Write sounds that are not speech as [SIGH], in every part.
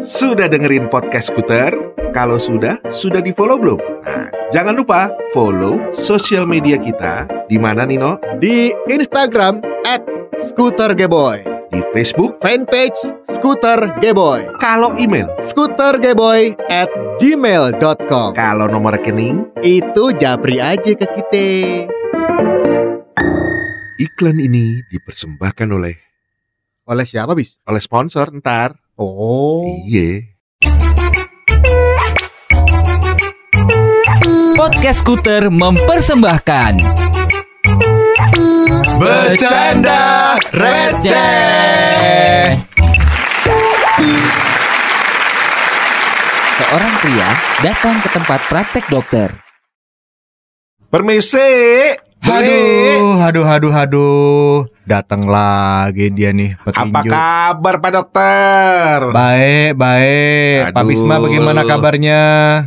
Sudah dengerin podcast Skuter? Kalau sudah, sudah di follow belum? Nah, jangan lupa follow sosial media kita di mana Nino? Di Instagram at Scooter Geboy Di Facebook. Fanpage Scooter Geboy Kalau email, Scootergeboy at gmail.com kalau nomor rekening, Itu japri aja ke kita iklan ini dipersembahkan oleh Oleh siapa bis? oleh sponsor ntar. Oh Iya. Podcast Skuter mempersembahkan Bercanda receh Seorang pria datang ke tempat praktek dokter. Permisi. Beli. Aduh, aduh, aduh, aduh Datang lagi dia nih Apa petinju kabar Pak Dokter? Baik, baik Pak Aduh. Bisma bagaimana kabarnya?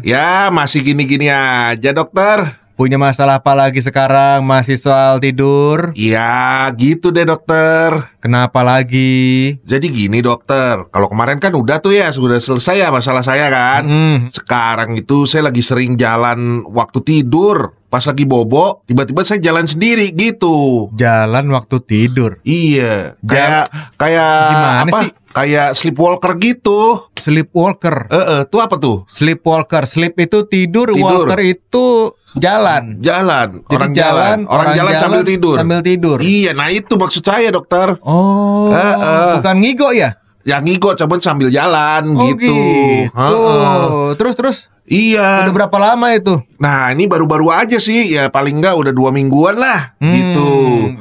Ya masih gini-gini aja dokter. Punya masalah apa lagi sekarang? Masih soal tidur? Ya gitu deh dokter. Kenapa lagi? Jadi gini dokter, kalau kemarin kan udah tuh ya sudah selesai ya masalah saya kan. Hmm, Sekarang itu saya lagi sering jalan waktu tidur. Pas lagi bobo, tiba-tiba saya jalan sendiri gitu. jalan waktu tidur Iya, kayak kayak Gimana apa? sih? Kayak sleepwalker gitu. Sleepwalker Eh, eh, tuh apa tuh? Sleepwalker Sleep itu tidur, Tidur. walker itu jalan Jalan, Jadi orang jalan, orang, jalan, sambil tidur. Sambil tidur Iya, nah itu maksud saya dokter. Oh Eh, eh. Bukan ngigo ya? Yang ngigo cuman sambil jalan Oh gitu. gitu Heeh. Terus terus Iya. Udah berapa lama itu? Nah ini baru-baru aja sih ya paling nggak udah dua mingguan lah Hmm, gitu.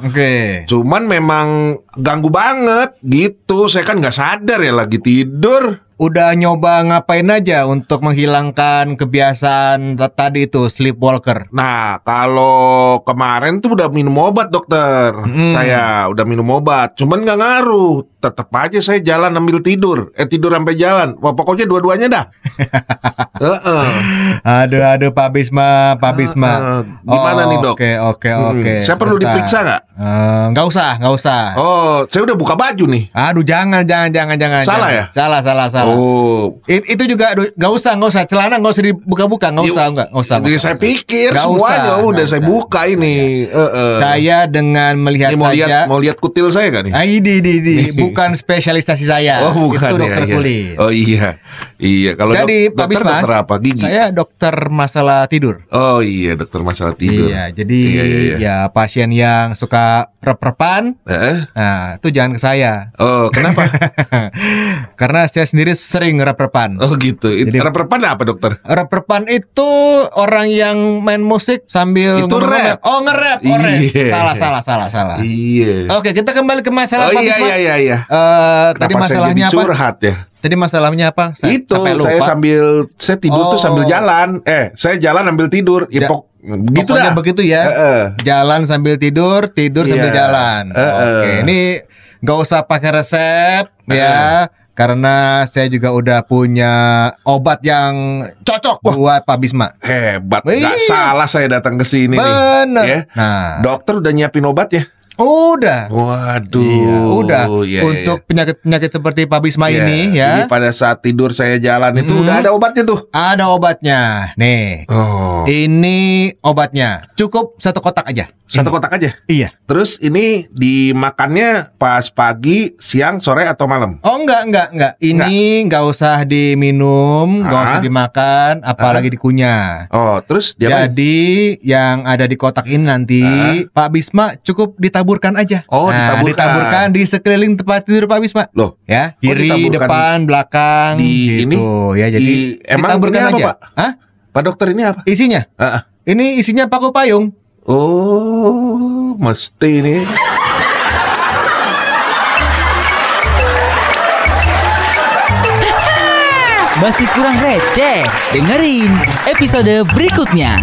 Oke Cuman memang ganggu banget gitu. Saya kan nggak sadar ya lagi tidur. Udah nyoba ngapain aja untuk menghilangkan kebiasaan tadi itu sleepwalker? Nah kalau kemarin tuh udah minum obat dokter. Hmm. Saya udah minum obat. Cuman nggak ngaruh. Tetap aja saya jalan ambil tidur. Eh tidur sampai jalan. Wah pokoknya dua-duanya dah. [LAUGHS] Heeh. Aduh aduh Pak Bisma, Pak Bisma. Heeh. Gimana Oh, nih dok? Oke oke Hmm. oke. Saya perlu diperiksa nggak? Eh, Nggak usah, nggak usah. Oh, saya udah buka baju nih. Aduh jangan jangan jangan jangan. Salah jangan. ya? Salah salah salah. Oh, It- itu juga nggak usah nggak usah celana nggak usah dibuka-buka nggak usah nggak nggak usah. Jadi saya pikir Nggak semuanya usah, udah saya usah. buka ini. Eh, eh. Saya dengan melihat Ini mau saja. lihat mau lihat kutil saya kan nih? Ah, ini, ini, ini. Nih. bukan spesialisasi saya. Oh bukan Itu ya, dokter iya. kulit. Oh iya, iya. Kalau Jadi, dok- Pak dokter Bisma, dokter apa? Gigi. Saya dokter masalah tidur. Oh iya, dokter masalah tidur. Iya, jadi Iya, iya, iya. ya pasien yang suka rep-repan, Eh? nah itu jangan ke saya. Oh kenapa? [LAUGHS] Karena saya sendiri sering rep-repan. oh gitu. Jadi- Rep-repan apa dokter? Rep-repan itu orang yang main musik sambil Itu rap. Oh nge-rap, oh rap. Iya. Salah, salah, salah, salah. Iya. Oke, kita kembali ke masalah Oh iya Bisma. iya iya iya. Eh, tadi masalahnya apa? curhat ya? Tadi masalahnya apa? Saya itu saya sambil saya tidur tuh Oh. sambil jalan. Eh, saya jalan sambil tidur. Ya Ja- pok begitu Pokoknya dah. begitu ya. Eh, eh. Jalan sambil tidur, tidur sambil Iya. jalan. Eh, eh. Oke, ini nggak usah pakai resep Eh, ya. Karena saya juga udah punya obat yang cocok buat Pak Bisma. Hebat, nggak Iya. salah saya datang ke sini nih. Bener. Ya. Nah, Dokter udah nyiapin obat ya? udah. Waduh, Iya, udah. Iya, iya, Untuk penyakit-penyakit seperti Pak Bisma iya. ini Jadi ya, pada saat tidur saya jalan itu Mm-mm. udah ada obatnya tuh. ada obatnya. Nih, Oh, ini obatnya. Cukup satu kotak aja. Satu Ini. kotak aja. Iya. Terus ini dimakannya pas pagi, siang, sore atau malam? Oh enggak enggak enggak. Ini enggak usah diminum, enggak Ah. usah dimakan, apalagi dikunyah. Oh, terus dia? Jadi yang ada di kotak ini nanti Pak Bisma cukup ditaburkan aja. Oh, Nah, ditaburkan. ditaburkan di sekeliling tempat tidur Pak Bisma. Loh, Ya, Oh, kiri, ditaburkan depan, belakang di gitu. ya jadi di- emang ditaburkan ini apa, aja. Pak? Hah? Pak dokter ini apa? Isinya? Ah, ah. Ini isinya paku payung. Oh, mesti nih. [LAUGHS] Masih kurang receh? Dengerin episode berikutnya.